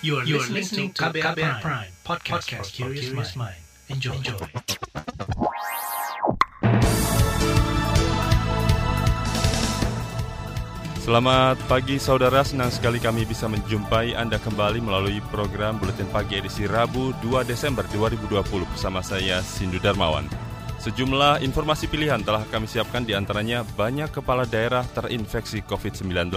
You are, you are listening to KBR, Prime, Prime podcast, podcast for curious mind. Enjoy. Enjoy. Selamat pagi saudara, senang sekali kami bisa menjumpai Anda kembali melalui program Buletin Pagi edisi Rabu 2 Desember 2020 bersama saya Sindu Darmawan. Sejumlah informasi pilihan telah kami siapkan di antaranya banyak kepala daerah terinfeksi COVID-19.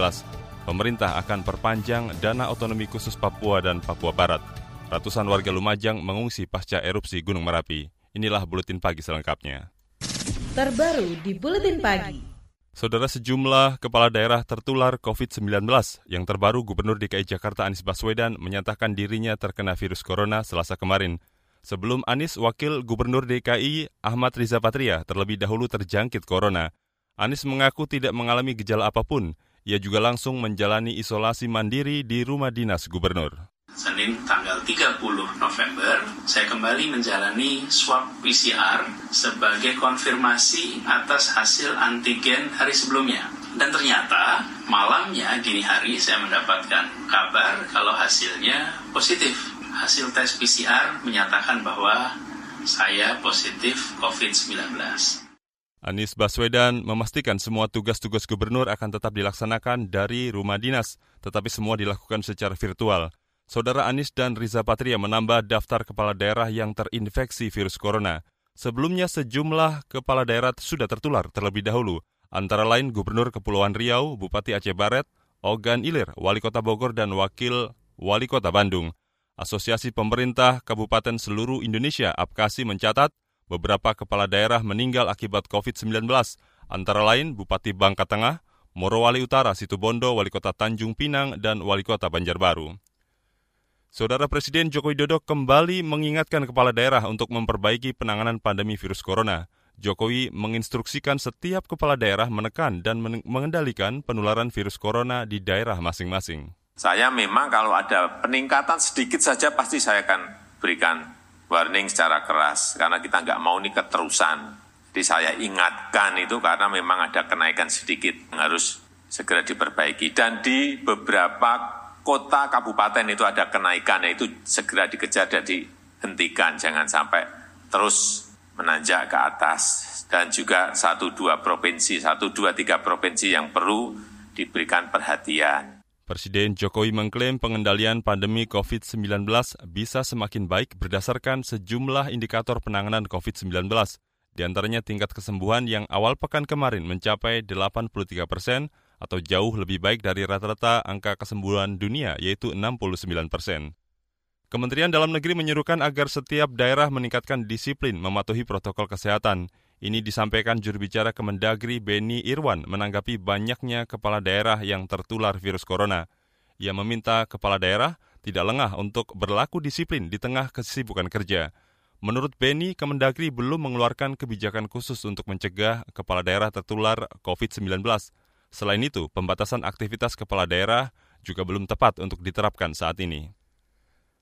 Pemerintah akan perpanjang dana otonomi khusus Papua dan Papua Barat. Ratusan warga Lumajang mengungsi pasca erupsi Gunung Merapi. Inilah Buletin Pagi selengkapnya. Terbaru di Buletin Pagi. Saudara sejumlah kepala daerah tertular COVID-19. Yang terbaru Gubernur DKI Jakarta Anies Baswedan menyatakan dirinya terkena virus corona selasa kemarin. Sebelum Anies, Wakil Gubernur DKI Ahmad Riza Patria terlebih dahulu terjangkit corona. Anies mengaku tidak mengalami gejala apa pun. Ia juga langsung menjalani isolasi mandiri di rumah dinas gubernur. Senin tanggal 30 November, saya kembali menjalani swab PCR sebagai konfirmasi atas hasil antigen hari sebelumnya. Dan ternyata malamnya dini hari saya mendapatkan kabar kalau hasilnya positif. Hasil tes PCR menyatakan bahwa saya positif COVID-19. Anies Baswedan memastikan semua tugas-tugas gubernur akan tetap dilaksanakan dari rumah dinas, tetapi semua dilakukan secara virtual. Saudara Anies dan Riza Patria menambah daftar kepala daerah yang terinfeksi virus corona. Sebelumnya sejumlah kepala daerah sudah tertular terlebih dahulu, antara lain Gubernur Kepulauan Riau, Bupati Aceh Barat, Ogan Ilir, Wali Kota Bogor, dan Wakil Wali Kota Bandung. Asosiasi Pemerintah Kabupaten Seluruh Indonesia, APKASI, mencatat beberapa kepala daerah meninggal akibat COVID-19, antara lain Bupati Bangka Tengah, Morowali Utara, Situbondo, Wali Kota Tanjung Pinang, dan Wali Kota Banjarbaru. Saudara Presiden Joko Widodo kembali mengingatkan kepala daerah untuk memperbaiki penanganan pandemi virus corona. Jokowi menginstruksikan setiap kepala daerah menekan dan mengendalikan penularan virus corona di daerah masing-masing. Saya memang kalau ada peningkatan sedikit saja pasti saya akan berikan warning secara keras karena kita nggak mau ini keterusan. Jadi saya ingatkan itu karena memang ada kenaikan sedikit harus segera diperbaiki dan di beberapa kota kabupaten itu ada kenaikan, itu segera dikejar dan dihentikan, jangan sampai terus menanjak ke atas. Dan juga satu dua provinsi, satu dua tiga provinsi yang perlu diberikan perhatian. Presiden Jokowi mengklaim pengendalian pandemi COVID-19 bisa semakin baik berdasarkan sejumlah indikator penanganan COVID-19. Di antaranya tingkat kesembuhan yang awal pekan kemarin mencapai 83 persen, atau jauh lebih baik dari rata-rata angka kesembuhan dunia, yaitu 69 persen. Kementerian Dalam Negeri menyerukan agar setiap daerah meningkatkan disiplin mematuhi protokol kesehatan. Ini disampaikan juru bicara Kemendagri Beni Irwan menanggapi banyaknya kepala daerah yang tertular virus corona. Ia meminta kepala daerah tidak lengah untuk berlaku disiplin di tengah kesibukan kerja. Menurut Beni, Kemendagri belum mengeluarkan kebijakan khusus untuk mencegah kepala daerah tertular COVID-19. Selain itu, pembatasan aktivitas kepala daerah juga belum tepat untuk diterapkan saat ini.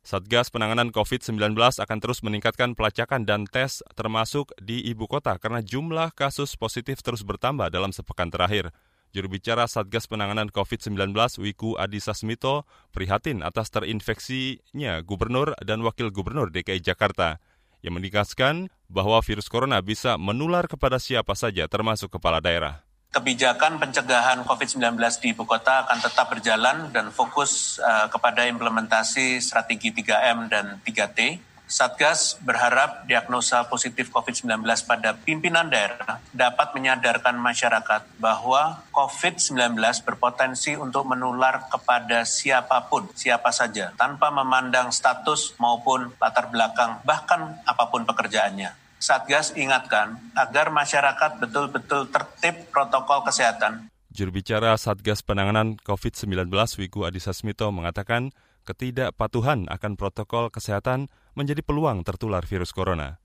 Satgas penanganan COVID-19 akan terus meningkatkan pelacakan dan tes termasuk di ibu kota karena jumlah kasus positif terus bertambah dalam sepekan terakhir. Juru bicara Satgas Penanganan COVID-19 Wiku Adhisa Smito prihatin atas terinfeksinya Gubernur dan Wakil Gubernur DKI Jakarta yang menegaskan bahwa virus corona bisa menular kepada siapa saja termasuk kepala daerah kebijakan pencegahan COVID-19 di ibu kota akan tetap berjalan dan fokus uh, kepada implementasi strategi 3M dan 3T. Satgas berharap diagnosa positif COVID-19 pada pimpinan daerah dapat menyadarkan masyarakat bahwa COVID-19 berpotensi untuk menular kepada siapa pun, siapa saja, tanpa memandang status maupun latar belakang, bahkan apa pun pekerjaannya. Satgas ingatkan agar masyarakat betul-betul tertib protokol kesehatan. Juru bicara Satgas Penanganan COVID-19 Wiku Adhisa Smito mengatakan ketidakpatuhan akan protokol kesehatan menjadi peluang tertular virus corona.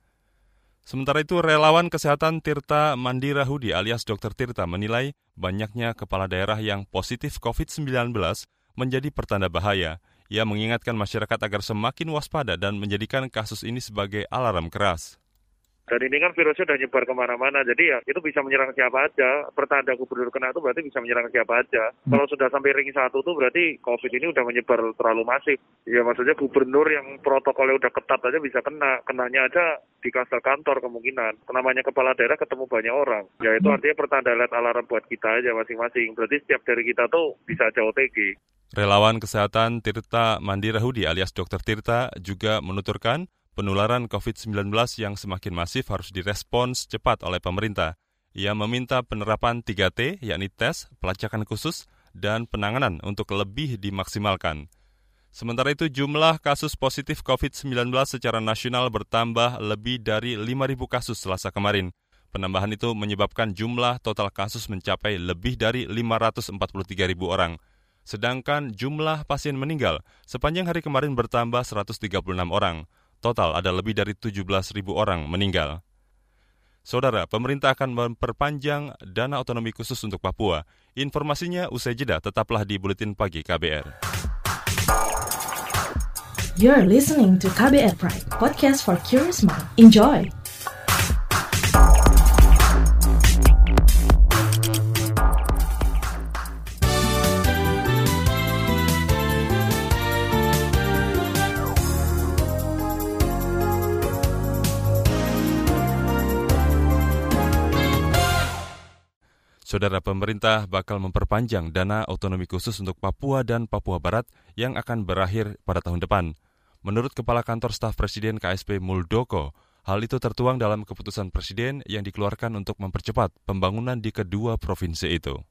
Sementara itu, relawan kesehatan Tirta Mandirahudi alias Dr. Tirta menilai banyaknya kepala daerah yang positif COVID-19 menjadi pertanda bahaya. Ia mengingatkan masyarakat agar semakin waspada dan menjadikan kasus ini sebagai alarm keras. Dan ini kan virusnya udah nyebar ke mana-mana, jadi ya itu bisa menyerang siapa aja. Pertanda gubernur kena itu berarti bisa menyerang siapa aja. Hmm. Kalau sudah sampai ring satu tuh berarti COVID ini udah menyebar terlalu masif. Ya maksudnya gubernur yang protokolnya udah ketat aja bisa kena. Kenanya aja di kasar kantor kemungkinan. Namanya kepala daerah ketemu banyak orang. Ya itu hmm. artinya pertanda lihat alarm buat kita aja masing-masing. Berarti setiap dari kita tuh bisa aja OTG. Relawan Kesehatan Tirta Mandirahudi alias Dr. Tirta juga menuturkan penularan COVID-19 yang semakin masif harus direspons cepat oleh pemerintah. Ia meminta penerapan 3T, yakni tes, pelacakan khusus, dan penanganan untuk lebih dimaksimalkan. Sementara itu jumlah kasus positif COVID-19 secara nasional bertambah lebih dari 5.000 kasus selasa kemarin. Penambahan itu menyebabkan jumlah total kasus mencapai lebih dari 543.000 orang. Sedangkan jumlah pasien meninggal sepanjang hari kemarin bertambah 136 orang. Total ada lebih dari 17 ribu orang meninggal. Saudara, pemerintah akan memperpanjang dana otonomi khusus untuk Papua. Informasinya usai jeda, tetaplah di Buletin Pagi KBR. You're listening to KBR Pride, podcast for curious mind. Enjoy! Saudara pemerintah bakal memperpanjang dana otonomi khusus untuk Papua dan Papua Barat yang akan berakhir pada tahun depan. Menurut Kepala Kantor Staf Presiden KSP Muldoko, hal itu tertuang dalam keputusan Presiden yang dikeluarkan untuk mempercepat pembangunan di kedua provinsi itu.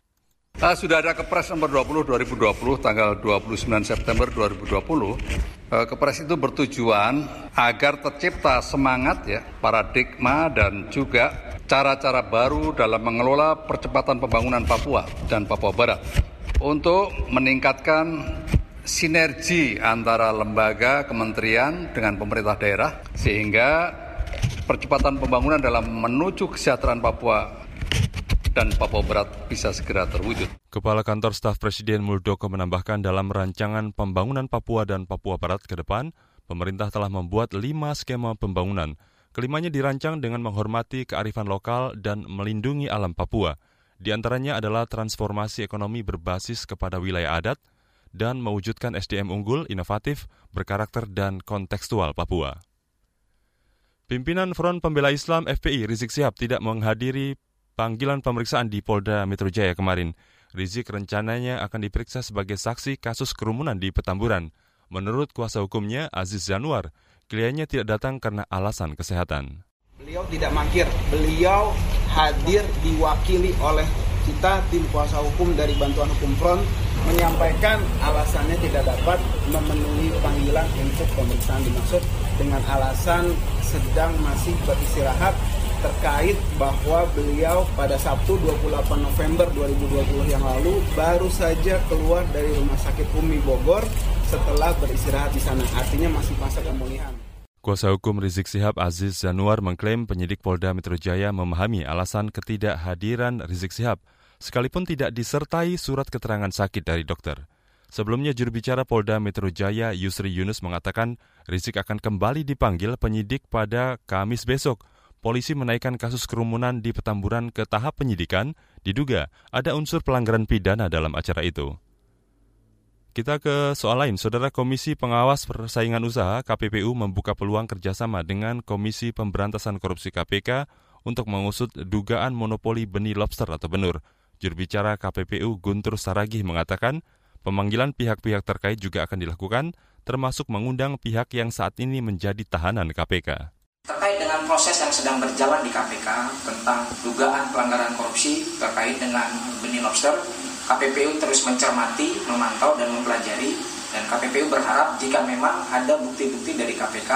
Nah, sudah ada Kepres nomor 20 2020 tanggal 29 September 2020. Eh, Kepres itu bertujuan agar tercipta semangat ya, paradigma dan juga cara-cara baru dalam mengelola percepatan pembangunan Papua dan Papua Barat untuk meningkatkan sinergi antara lembaga, kementerian dengan pemerintah daerah sehingga percepatan pembangunan dalam menuju kesejahteraan Papua dan Papua Barat bisa segera terwujud. Kepala Kantor Staf Presiden Muldoko menambahkan dalam rancangan pembangunan Papua dan Papua Barat ke depan, pemerintah telah membuat lima skema pembangunan – Kelimanya dirancang dengan menghormati kearifan lokal dan melindungi alam Papua. Di antaranya adalah transformasi ekonomi berbasis kepada wilayah adat dan mewujudkan SDM unggul, inovatif, berkarakter, dan kontekstual Papua. Pimpinan Front Pembela Islam FPI Rizik Sihab tidak menghadiri panggilan pemeriksaan di Polda Metro Jaya kemarin. Rizik rencananya akan diperiksa sebagai saksi kasus kerumunan di Petamburan. Menurut kuasa hukumnya Aziz Januar, kliennya tidak datang karena alasan kesehatan. Beliau tidak mangkir, beliau hadir diwakili oleh kita tim kuasa hukum dari Bantuan Hukum Front menyampaikan alasannya tidak dapat memenuhi panggilan untuk pemeriksaan dimaksud dengan alasan sedang masih beristirahat terkait bahwa beliau pada Sabtu 28 November 2020 yang lalu baru saja keluar dari Rumah Sakit Umi Bogor setelah beristirahat di sana. Artinya masih masa pemulihan. Kuasa hukum Rizik Sihab Aziz Zanuar mengklaim penyidik Polda Metro Jaya memahami alasan ketidakhadiran Rizik Sihab, sekalipun tidak disertai surat keterangan sakit dari dokter. Sebelumnya juru bicara Polda Metro Jaya Yusri Yunus mengatakan Rizik akan kembali dipanggil penyidik pada Kamis besok. Polisi menaikkan kasus kerumunan di Petamburan ke tahap penyidikan, diduga ada unsur pelanggaran pidana dalam acara itu. Kita ke soal lain, Saudara Komisi Pengawas Persaingan Usaha KPPU membuka peluang kerjasama dengan Komisi Pemberantasan Korupsi KPK untuk mengusut dugaan monopoli benih lobster atau benur. Jurubicara KPPU Guntur Saragih mengatakan pemanggilan pihak-pihak terkait juga akan dilakukan, termasuk mengundang pihak yang saat ini menjadi tahanan KPK. Proses yang sedang berjalan di KPK tentang dugaan pelanggaran korupsi terkait dengan benih lobster, KPPU terus mencermati, memantau dan mempelajari dan KPPU berharap jika memang ada bukti-bukti dari KPK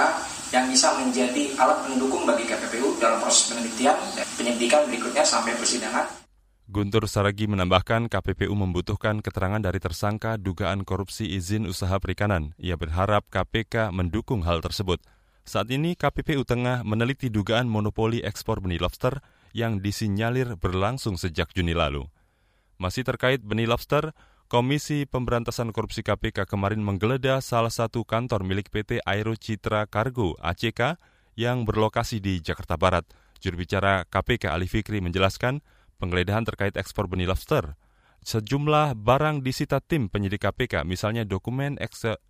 yang bisa menjadi alat pendukung bagi KPPU dalam proses penelitian dan penyidikan berikutnya sampai persidangan. Guntur Saragi menambahkan KPPU membutuhkan keterangan dari tersangka dugaan korupsi izin usaha perikanan. Ia berharap KPK mendukung hal tersebut. Saat ini KPPU tengah meneliti dugaan monopoli ekspor benih lobster yang disinyalir berlangsung sejak Juni lalu. Masih terkait benih lobster, Komisi Pemberantasan Korupsi KPK kemarin menggeledah salah satu kantor milik PT Aero Citra Cargo ACK yang berlokasi di Jakarta Barat. Juru bicara KPK Ali Fikri menjelaskan penggeledahan terkait ekspor benih lobster. Sejumlah barang disita tim penyidik KPK, misalnya dokumen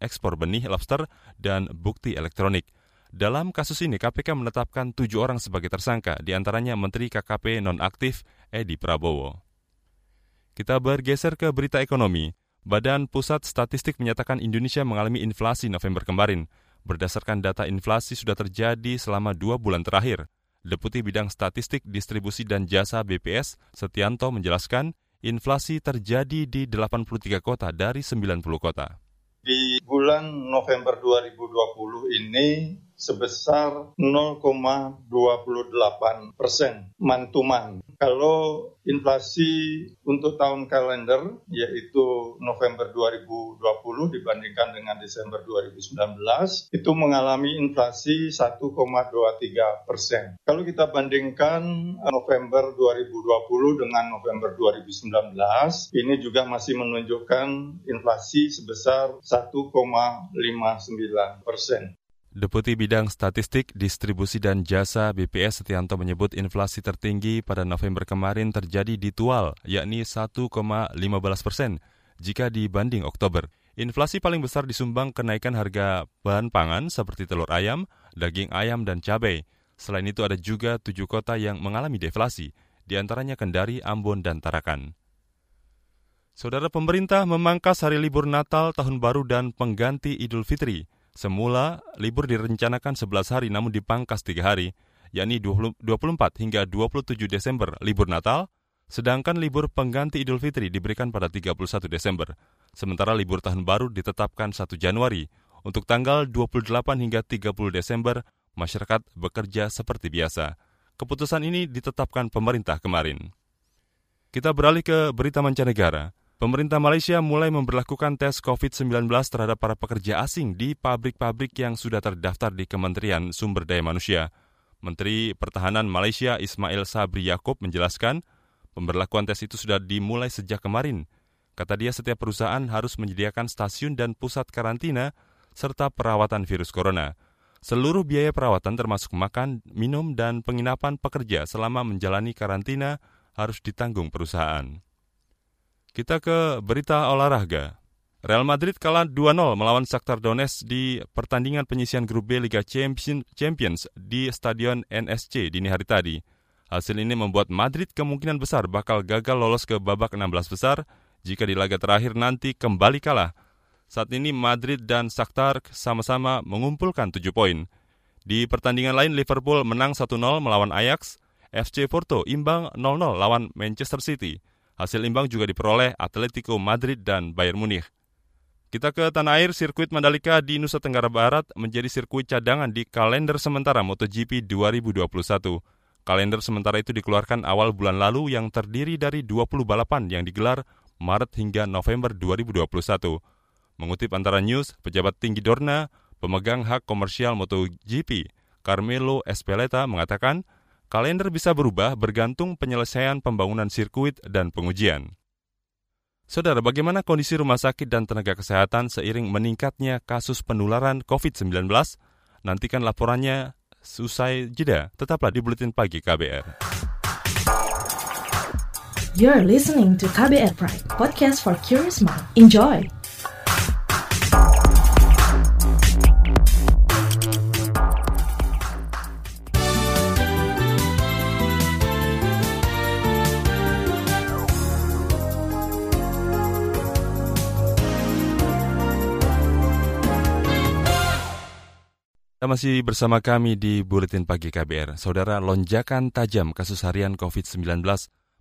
ekspor benih lobster dan bukti elektronik. Dalam kasus ini, KPK menetapkan tujuh orang sebagai tersangka, di antaranya Menteri KKP nonaktif Edi Prabowo. Kita bergeser ke berita ekonomi. Badan Pusat Statistik menyatakan Indonesia mengalami inflasi November kemarin. Berdasarkan data inflasi sudah terjadi selama dua bulan terakhir. Deputi Bidang Statistik Distribusi dan Jasa BPS, Setianto menjelaskan, inflasi terjadi di 83 kota dari 90 kota. Di bulan November 2020 ini sebesar 0,28 persen mantuman. Kalau inflasi untuk tahun kalender yaitu November 2020 dibandingkan dengan Desember 2019 itu mengalami inflasi 1,23 persen. Kalau kita bandingkan November 2020 dengan November 2019 ini juga masih menunjukkan inflasi sebesar 1,59 persen. Deputi Bidang Statistik, Distribusi dan Jasa BPS Setianto menyebut inflasi tertinggi pada November kemarin terjadi di Tual, yakni 1,15 persen jika dibanding Oktober. Inflasi paling besar disumbang kenaikan harga bahan pangan seperti telur ayam, daging ayam, dan cabai. Selain itu ada juga tujuh kota yang mengalami deflasi, di antaranya Kendari, Ambon, dan Tarakan. Saudara pemerintah memangkas hari libur Natal, Tahun Baru, dan pengganti Idul Fitri – Semula, libur direncanakan 11 hari namun dipangkas 3 hari, yakni 24 hingga 27 Desember libur Natal, sedangkan libur pengganti Idul Fitri diberikan pada 31 Desember. Sementara libur tahun baru ditetapkan 1 Januari. Untuk tanggal 28 hingga 30 Desember, masyarakat bekerja seperti biasa. Keputusan ini ditetapkan pemerintah kemarin. Kita beralih ke berita mancanegara. Pemerintah Malaysia mulai memperlakukan tes COVID-19 terhadap para pekerja asing di pabrik-pabrik yang sudah terdaftar di Kementerian Sumber Daya Manusia. Menteri Pertahanan Malaysia Ismail Sabri Yaakob menjelaskan, pemberlakuan tes itu sudah dimulai sejak kemarin. Kata dia setiap perusahaan harus menyediakan stasiun dan pusat karantina serta perawatan virus corona. Seluruh biaya perawatan termasuk makan, minum, dan penginapan pekerja selama menjalani karantina harus ditanggung perusahaan. Kita ke berita olahraga. Real Madrid kalah 2-0 melawan Shakhtar Donetsk di pertandingan penyisian grup B Liga Champions di Stadion NSC dini hari tadi. Hasil ini membuat Madrid kemungkinan besar bakal gagal lolos ke babak 16 besar jika di laga terakhir nanti kembali kalah. Saat ini Madrid dan Shakhtar sama-sama mengumpulkan 7 poin. Di pertandingan lain Liverpool menang 1-0 melawan Ajax, FC Porto imbang 0-0 lawan Manchester City. Hasil imbang juga diperoleh Atletico Madrid dan Bayern Munich. Kita ke tanah air, sirkuit Mandalika di Nusa Tenggara Barat menjadi sirkuit cadangan di kalender sementara MotoGP 2021. Kalender sementara itu dikeluarkan awal bulan lalu yang terdiri dari 20 balapan yang digelar Maret hingga November 2021. Mengutip antara news, pejabat tinggi Dorna, pemegang hak komersial MotoGP, Carmelo Espeleta mengatakan Kalender bisa berubah bergantung penyelesaian pembangunan sirkuit dan pengujian. Saudara, bagaimana kondisi rumah sakit dan tenaga kesehatan seiring meningkatnya kasus penularan COVID-19? Nantikan laporannya usai jeda. Tetaplah di Buletin Pagi KBR. You're listening to KBR Pride, podcast for curious mind. Enjoy! Anda masih bersama kami di Buletin Pagi KBR. Saudara, lonjakan tajam kasus harian COVID-19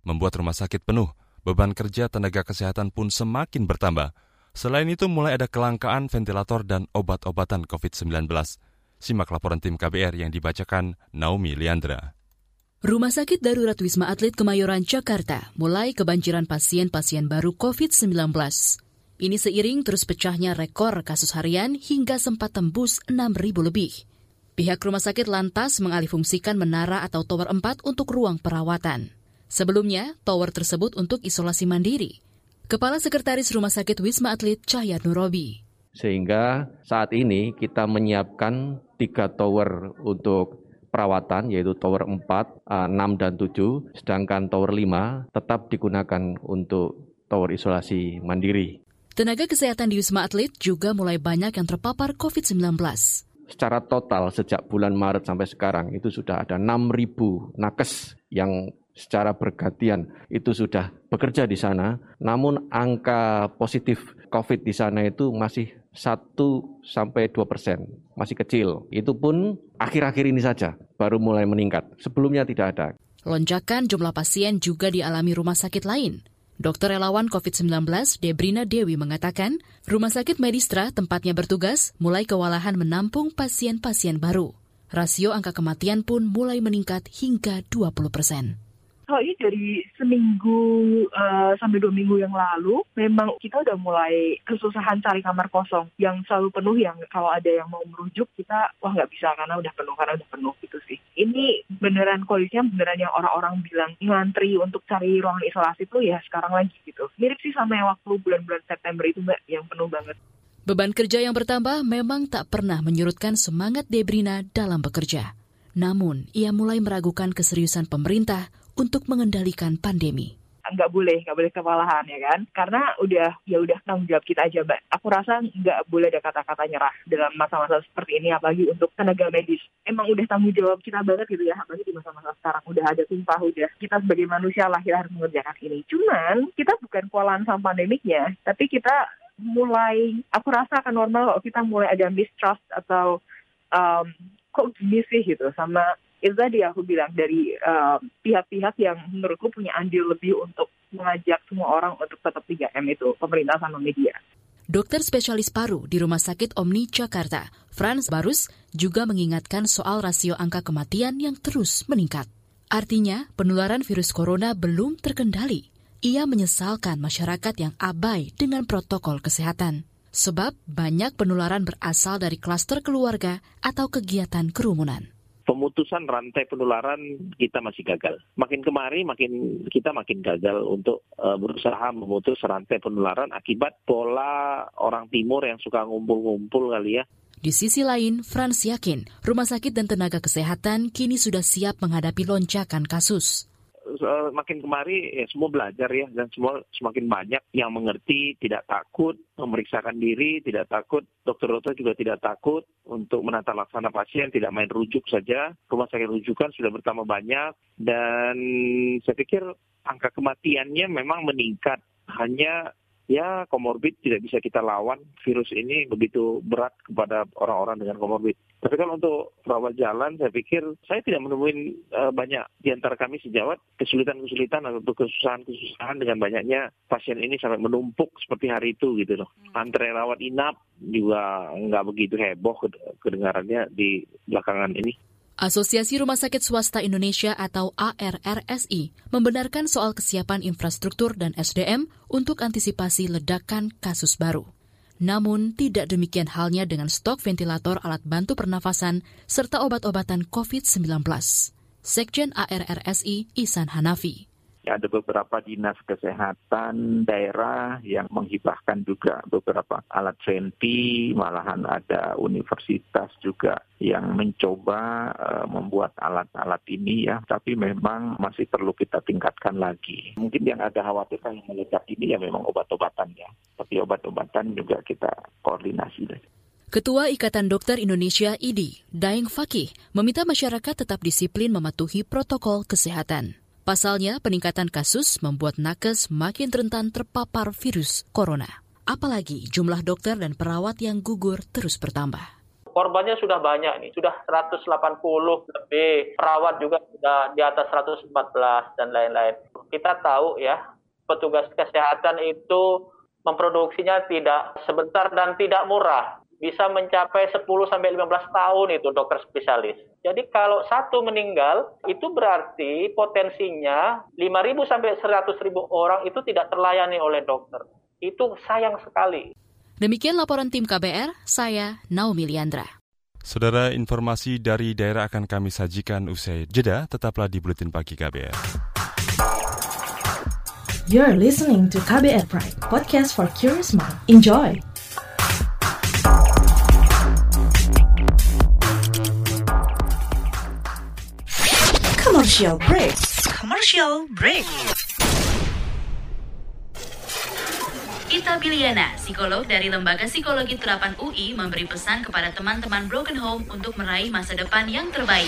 membuat rumah sakit penuh. Beban kerja tenaga kesehatan pun semakin bertambah. Selain itu, mulai ada kelangkaan ventilator dan obat-obatan COVID-19. Simak laporan tim KBR yang dibacakan Naomi Liandra. Rumah Sakit Darurat Wisma Atlet Kemayoran, Jakarta mulai kebanjiran pasien-pasien baru COVID-19. Ini seiring terus pecahnya rekor kasus harian hingga sempat tembus 6.000 lebih. Pihak rumah sakit lantas mengalihfungsikan menara atau tower 4 untuk ruang perawatan. Sebelumnya, tower tersebut untuk isolasi mandiri. Kepala Sekretaris Rumah Sakit Wisma Atlet Cahya Nurobi. Sehingga saat ini kita menyiapkan tiga tower untuk perawatan yaitu tower 4, 6 dan 7, sedangkan tower 5 tetap digunakan untuk tower isolasi mandiri. Tenaga kesehatan di Wisma Atlet juga mulai banyak yang terpapar COVID-19. Secara total sejak bulan Maret sampai sekarang itu sudah ada 6.000 nakes yang secara bergantian itu sudah bekerja di sana, namun angka positif COVID di sana itu masih 1 sampai 2 persen, masih kecil. Itu pun akhir-akhir ini saja baru mulai meningkat. Sebelumnya tidak ada. Lonjakan jumlah pasien juga dialami rumah sakit lain. Dokter relawan COVID-19 Debrina Dewi mengatakan, rumah sakit Medistra tempatnya bertugas mulai kewalahan menampung pasien-pasien baru. Rasio angka kematian pun mulai meningkat hingga 20 persen kalau ini dari seminggu uh, sampai dua minggu yang lalu, memang kita udah mulai kesusahan cari kamar kosong yang selalu penuh. Yang kalau ada yang mau merujuk kita wah nggak bisa karena udah penuh karena udah penuh gitu sih. Ini beneran kondisinya beneran yang orang-orang bilang ngantri untuk cari ruangan isolasi tuh ya sekarang lagi gitu. Mirip sih sama yang waktu bulan-bulan September itu mbak yang penuh banget. Beban kerja yang bertambah memang tak pernah menyurutkan semangat Debrina dalam bekerja. Namun, ia mulai meragukan keseriusan pemerintah untuk mengendalikan pandemi. Nggak boleh nggak boleh kewalahan ya kan? Karena udah ya udah tanggung jawab kita aja mbak. Aku rasa nggak boleh ada kata-kata nyerah dalam masa-masa seperti ini apalagi untuk tenaga medis. Emang udah tanggung jawab kita banget gitu ya apalagi di masa-masa sekarang. Udah ada tumpah udah. Kita sebagai manusia lahir harus mengerjakan ini. Cuman kita bukan kewalahan sama pandemiknya tapi kita mulai aku rasa akan normal kalau kita mulai ada mistrust atau um, kok gini sih gitu sama itu tadi aku bilang dari eh, pihak-pihak uh, yang menurutku punya andil lebih untuk mengajak semua orang untuk tetap 3M itu, pemerintah sama media. Dokter spesialis paru di Rumah Sakit Omni Jakarta, Franz Barus, juga mengingatkan soal rasio angka kematian yang terus meningkat. Artinya, penularan virus corona belum terkendali. Ia menyesalkan masyarakat yang abai dengan protokol kesehatan. Sebab banyak penularan berasal dari klaster keluarga atau kegiatan kerumunan pemutusan rantai penularan kita masih gagal. Makin kemari makin kita makin gagal untuk uh, berusaha memutus rantai penularan akibat pola orang timur yang suka ngumpul-ngumpul kali ya. Di sisi lain, Frans yakin rumah sakit dan tenaga kesehatan kini sudah siap menghadapi lonjakan kasus makin kemari ya semua belajar ya dan semua semakin banyak yang mengerti, tidak takut memeriksakan diri, tidak takut dokter-dokter juga tidak takut untuk menata laksana pasien, tidak main rujuk saja. Rumah sakit rujukan sudah bertambah banyak dan saya pikir angka kematiannya memang meningkat. Hanya ya komorbid tidak bisa kita lawan. Virus ini begitu berat kepada orang-orang dengan komorbid. Tapi kalau untuk perawat jalan, saya pikir saya tidak menemui uh, banyak di antara kami sejawat kesulitan-kesulitan atau kesusahan-kesusahan dengan banyaknya pasien ini sampai menumpuk seperti hari itu gitu loh. Hmm. Antre rawat inap juga nggak begitu heboh kedengarannya di belakangan ini. Asosiasi Rumah Sakit Swasta Indonesia atau ARRSI membenarkan soal kesiapan infrastruktur dan SDM untuk antisipasi ledakan kasus baru. Namun, tidak demikian halnya dengan stok ventilator alat bantu pernafasan serta obat-obatan COVID-19. Sekjen ARRSI Isan Hanafi ada beberapa dinas kesehatan daerah yang menghibahkan juga beberapa alat venti, malahan ada universitas juga yang mencoba uh, membuat alat-alat ini ya, tapi memang masih perlu kita tingkatkan lagi. Mungkin yang ada khawatirkan yang meledak ini ya memang obat-obatan ya, tapi obat-obatan juga kita koordinasi deh. Ketua Ikatan Dokter Indonesia IDI, Daeng Fakih, meminta masyarakat tetap disiplin mematuhi protokol kesehatan. Pasalnya, peningkatan kasus membuat nakes makin rentan terpapar virus corona. Apalagi jumlah dokter dan perawat yang gugur terus bertambah. Korbannya sudah banyak nih, sudah 180 lebih, perawat juga sudah di atas 114 dan lain-lain. Kita tahu ya, petugas kesehatan itu memproduksinya tidak sebentar dan tidak murah bisa mencapai 10 sampai 15 tahun itu dokter spesialis. Jadi kalau satu meninggal itu berarti potensinya 5.000 sampai 100.000 orang itu tidak terlayani oleh dokter. Itu sayang sekali. Demikian laporan tim KBR, saya Naomi Liandra. Saudara, informasi dari daerah akan kami sajikan usai jeda, tetaplah di Buletin Pagi KBR. You're listening to KBR Pride, podcast for curious mind. Enjoy! Commercial break. Commercial break. Ita Biliana, psikolog dari Lembaga Psikologi Terapan UI, memberi pesan kepada teman-teman Broken Home untuk meraih masa depan yang terbaik.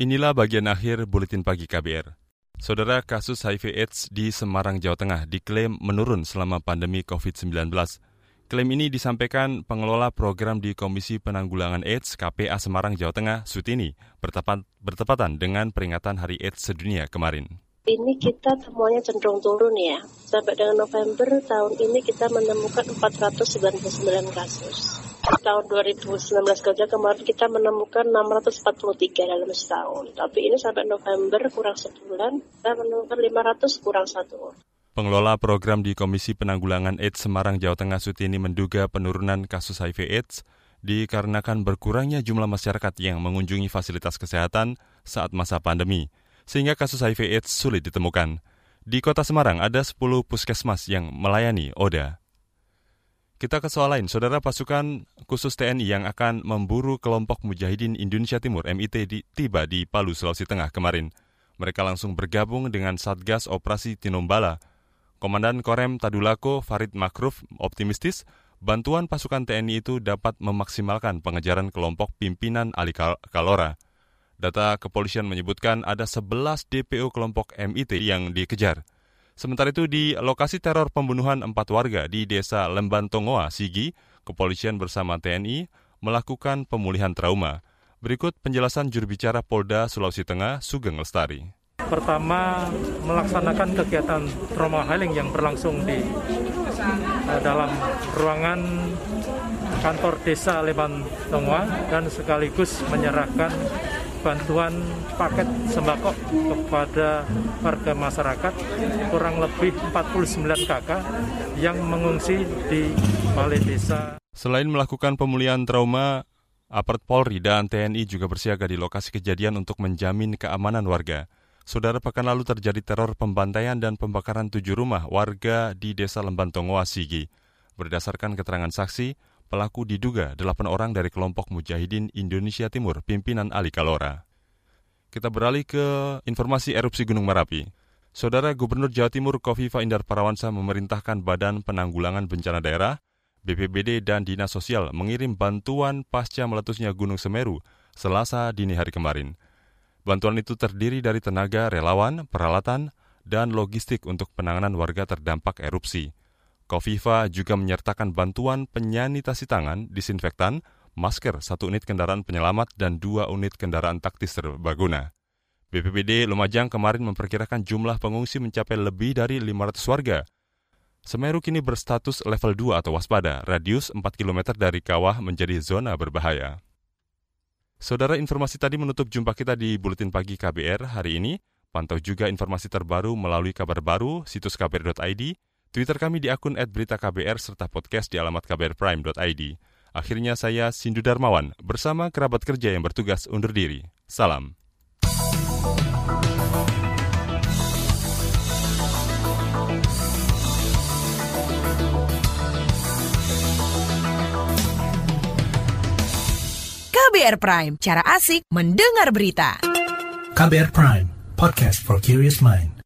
Inilah bagian akhir Buletin Pagi KBR. Saudara kasus HIV AIDS di Semarang, Jawa Tengah diklaim menurun selama pandemi COVID-19. Klaim ini disampaikan pengelola program di Komisi Penanggulangan AIDS KPA Semarang, Jawa Tengah, Sutini, bertepat, bertepatan dengan peringatan Hari AIDS Sedunia kemarin. Ini kita temuannya cenderung turun ya. Sampai dengan November tahun ini kita menemukan 499 kasus. Tahun 2019 kerja kemarin kita menemukan 643 dalam setahun. Tapi ini sampai November kurang sebulan, kita menemukan 500 kurang satu. Pengelola program di Komisi Penanggulangan AIDS Semarang, Jawa Tengah Sutini menduga penurunan kasus HIV AIDS dikarenakan berkurangnya jumlah masyarakat yang mengunjungi fasilitas kesehatan saat masa pandemi, sehingga kasus HIV AIDS sulit ditemukan. Di kota Semarang ada 10 puskesmas yang melayani ODA. Kita ke soal lain, saudara pasukan khusus TNI yang akan memburu kelompok Mujahidin Indonesia Timur MIT di, tiba di Palu, Sulawesi Tengah kemarin. Mereka langsung bergabung dengan Satgas Operasi Tinombala. Komandan Korem Tadulako Farid Makruf optimistis bantuan pasukan TNI itu dapat memaksimalkan pengejaran kelompok pimpinan Ali Kal- Kalora. Data kepolisian menyebutkan ada 11 DPO kelompok MIT yang dikejar. Sementara itu di lokasi teror pembunuhan empat warga di desa Lemban Tongoa, Sigi, kepolisian bersama TNI melakukan pemulihan trauma. Berikut penjelasan juru bicara Polda Sulawesi Tengah, Sugeng Lestari. Pertama, melaksanakan kegiatan trauma healing yang berlangsung di eh, dalam ruangan kantor desa Leban Tongwa dan sekaligus menyerahkan bantuan paket sembako kepada warga masyarakat kurang lebih 49 KK yang mengungsi di balai desa. Selain melakukan pemulihan trauma, Apart Polri dan TNI juga bersiaga di lokasi kejadian untuk menjamin keamanan warga. Saudara pekan lalu terjadi teror pembantaian dan pembakaran tujuh rumah warga di Desa Lemban. Berdasarkan keterangan saksi, pelaku diduga delapan orang dari kelompok Mujahidin Indonesia Timur pimpinan Ali Kalora. Kita beralih ke informasi erupsi Gunung Merapi. Saudara Gubernur Jawa Timur Kofifa Indar Parawansa memerintahkan Badan Penanggulangan Bencana Daerah, BPBD dan Dinas Sosial mengirim bantuan pasca meletusnya Gunung Semeru Selasa dini hari kemarin. Bantuan itu terdiri dari tenaga relawan, peralatan, dan logistik untuk penanganan warga terdampak erupsi. Kofifa juga menyertakan bantuan penyanitasi tangan, disinfektan, masker, satu unit kendaraan penyelamat, dan dua unit kendaraan taktis serbaguna. BPBD Lumajang kemarin memperkirakan jumlah pengungsi mencapai lebih dari 500 warga. Semeru kini berstatus level 2 atau waspada, radius 4 km dari kawah menjadi zona berbahaya. Saudara informasi tadi menutup jumpa kita di Buletin Pagi KBR hari ini. Pantau juga informasi terbaru melalui kabar baru, situs kbr.id, Twitter kami di akun @beritaKBR serta podcast di alamat kbrprime.id. Akhirnya saya Sindu Darmawan bersama kerabat kerja yang bertugas undur diri. Salam. KBR Prime, cara asik mendengar berita. KBR Prime, podcast for curious mind.